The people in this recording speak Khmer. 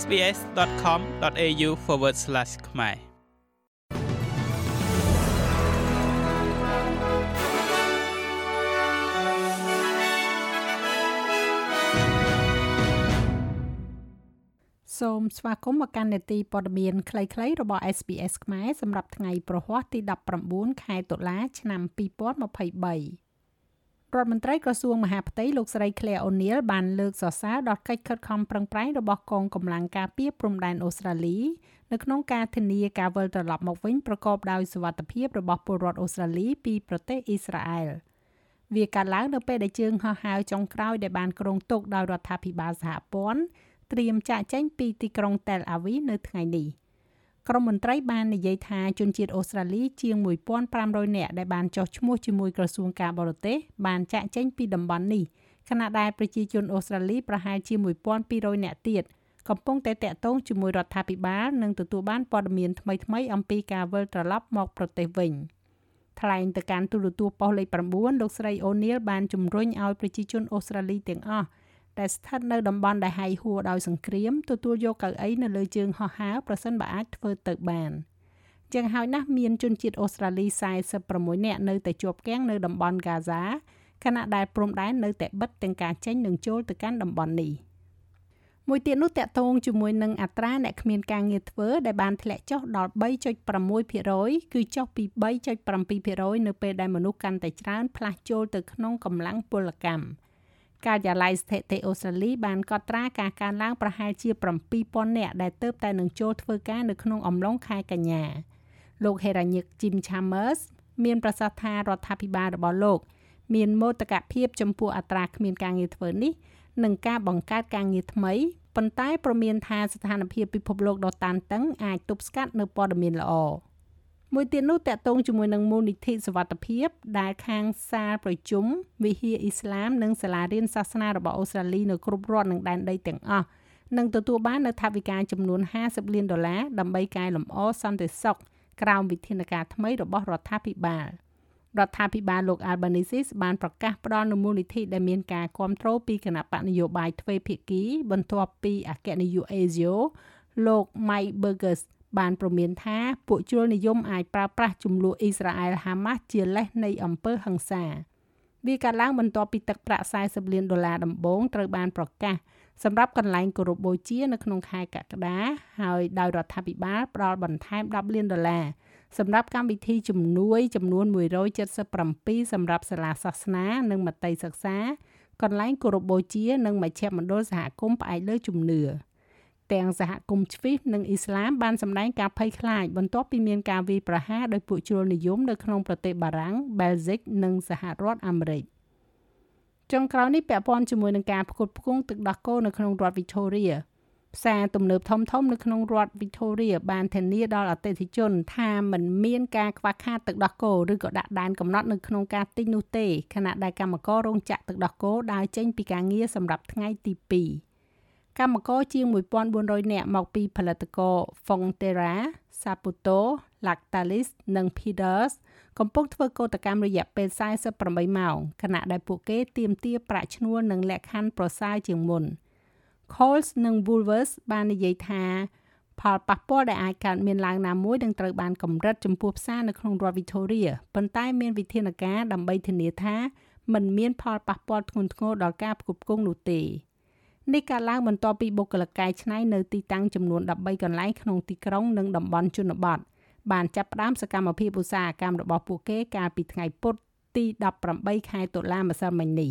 sbs.com.au/ ខ្មែរសូមស្វាគមន៍មកកាន់នេតិព័ត៌មានខ្លីៗរបស់ SBS ខ្មែរសម្រាប់ថ្ងៃប្រហ័សទី19ខែតុលា ឆ្នាំ2023 រដ្ឋមន្ត្រីក្រសួងមហាផ្ទៃលោកស្រី Claire O'Neil បានលើកសរសើរដល់កិច្ចខិតខំប្រឹងប្រែងរបស់កងកម្លាំងការពារព្រំដែនអូស្ត្រាលីនៅក្នុងការធានាការវិលត្រឡប់មកវិញប្រកបដោយសុវត្ថិភាពរបស់ពលរដ្ឋអូស្ត្រាលីពីប្រទេសអ៊ីស្រាអែលវាកើតឡើងនៅពេលដែលជើងហោះហើរចុងក្រោយដែលបានគ្រោងទុកដោយរដ្ឋាភិបាលសហព័ន្ធត្រៀមចាកចេញពីទីក្រុង Tel Aviv នៅថ្ងៃនេះ។ ក្រុមមន្ត្រីបាននិយាយថាជនជាតិអូស្ត្រាលីជាង1500នាក់ដែលបានចុះឈ្មោះជាមួយក្រសួងការបរទេសបានចាក់ចេញពីតំបន់នេះខណៈដែលប្រជាជនអូស្ត្រាលីប្រហែលជា1200នាក់ទៀតកំពុងតែតាក់ទងជាមួយរដ្ឋាភិបាលនិងទទួលបានព័ត៌មានថ្មីៗអំពីការវិលត្រឡប់មកប្រទេសវិញថ្លែងទៅកាន់ទូរទស្សន៍ប៉ុស្តិ៍លេខ9លោកស្រីអូនីលបានជំរុញឲ្យប្រជាជនអូស្ត្រាលីទាំងអស់ ដែលស្ថិតនៅតំបន់ដែលហាយហួរដោយសង្គ្រាមទទួលយកកៅអីនៅលើជើងហោះហើរប្រសិនបើអាចធ្វើទៅបានជាងហើយណាស់មានជនជាតិអូស្ត្រាលី46នាក់នៅតែជាប់គាំងនៅតំបន់ហ្គាហ្សាខណៈដែលព្រំដែននៅតែបិទទាំងការចេញនិងចូលទៅកាន់តំបន់នេះមួយទៀតនោះតកតងជាមួយនឹងអត្រាអ្នកគ្មានការងារធ្វើដែលបានធ្លាក់ចុះដល់3.6%គឺចុះពី3.7%នៅពេលដែលមនុស្សកាន់តែច្រើនផ្លាស់ចូលទៅក្នុងកម្លាំងពលកម្ម។ ការិយាល័យស្ថិតិអូស្ត្រាលីបានកត់ត្រាការកើនឡើងប្រហែលជា7000នាក់ដែលទៅតែនឹងចូលធ្វើការនៅក្នុងអំឡុងខែកញ្ញាលោកហេរ៉ាញិក Jim Chambers មានប្រសាសន៍ថារដ្ឋាភិបាលរបស់លោក មានមោទកភាពចំពោះអត្រាគ្មានការងារធ្វើនេះនិងការបង្កើតការងារថ្មីប៉ុន្តែប្រមានថាស្ថានភាពពិភពលោកដ៏តានតឹងអាចទប់ស្កាត់នៅព័ត៌មានល្អ។ មួយទៀតនោះតកតងជាមួយនឹងមូលនិធិសវត្ថភាព ដែលខាងសាលប្រជុំវិហារអ៊ីស្លាម និងសាលារៀនសាសនារបស់អូស្ត្រាលីនៅគ្រប់រដ្ឋនិងដែនដីទាំងអស់នឹងទទួលបាននូវថវិកាចំនួន50លានដុល្លារដើម្បីកែលម្អសន្តិសុខក្រោមវិធានការថ្មីរបស់រដ្ឋាភិបាលរដ្ឋាភិបាលលោក Albanese បានប្រកាសផ្ដល់នូវមូលនិធិដែលមានការគ្រប់គ្រងពីគណៈបកនយោបាយទ្វេភាគីបន្ទាប់ពីអគ្គនាយក ASIO លោក Mike Burgess បានព្រមានថាពួកជ្រុលនិយមអាចប្រើប្រាស់ចំនួនអ៊ីស្រាអែលហាម៉ាស់ជាលេសនៃអំពើហិង្សាវាកើតឡើងបន្ទាប់ពីទឹកប្រាក់40លានដុល្លារដំបូងត្រូវបានប្រកាសសម្រាប់កន្លែងគោរពបូជានៅក្នុងខែកក្កដាហើយដោយរដ្ឋាភិបាលផ្ដល់បន្ថែម10លានដុល្លារសម្រាប់កម្មវិធីជំនួយចំនួន177សម្រាប់សាលាសាសនា និងមត្តេយ្យសិក្សា កន្លែងគោរពបូជា និងមជ្ឈមណ្ឌលសហគមន៍ផ្អែកលើជំនឿ។ ទាំងសហគមន៍ជ្វីសនិងអ៊ីស្លាមបានសម្ដែងការភ័យខ្លាចបន្ទាប់ពីមានការវាយប្រហារដោយពួកជ្រុលនិយមនៅក្នុងប្រទេសបារាំងបែលហ្សិកនិងសហរដ្ឋអាមេរិកចុងក្រោយនេះពាក់ព័ន្ធជាមួយនឹងការផ្គត់ផ្គង់ទឹកដោះគោនៅក្នុងរដ្ឋ Victoria ផ្សារទំនើបធំធំនៅក្នុងរដ្ឋ Victoria បានធានាដល់អតិថិជន ថាมันមានការខ្វះខាតទឹកដោះគោឬក៏ដាក់ដែនកំណត់នៅក្នុងការទិញនោះទេខណៈដែលកម្មកររោងចក្រទឹកដោះគោដើរចេញពីការងារសម្រាប់ថ្ងៃទី2 កម្មករជាង1400នាក់មកពីផលិតករ Fonterra, Saputo, Lactalis និង Peters កំពុងធ្វើកោតកម្មរយៈពេល48ម៉ោងខណៈដែលពួកគេទាមទារប្រាក់ឈ្នួលនិងលក្ខខណ្ឌប្រសើរជាងមុន Coles និង Woolworths បាននិយាយថាផលប៉ះពាល់ដែលអាចកើតមានឡើងណាមួយនឹងត្រូវបានកម្រិតចំពោះផ្សារនៅក្នុងរដ្ឋ Victoria ប៉ុន្តែមានវិធានការដើម្បីធានាថាมันមានផលប៉ះពាល់ធ្ងន់ធ្ងរដល់ការផ្គត់ផ្គង់នោះទេ។ នេះកើតឡើងបន្ទាប់ពីបុគ្គលិកកែច្នៃនៅទីតាំងចំនួន13កន្លែងក្នុងទីក្រុងនិងតំបន់ជនបទបានចាប់ផ្ដើមសកម្មភាពឧស្សាហកម្មរបស់ពួកគេកាលពីថ្ងៃពុធទី18ខែតុលាម្សិលមិញនេះ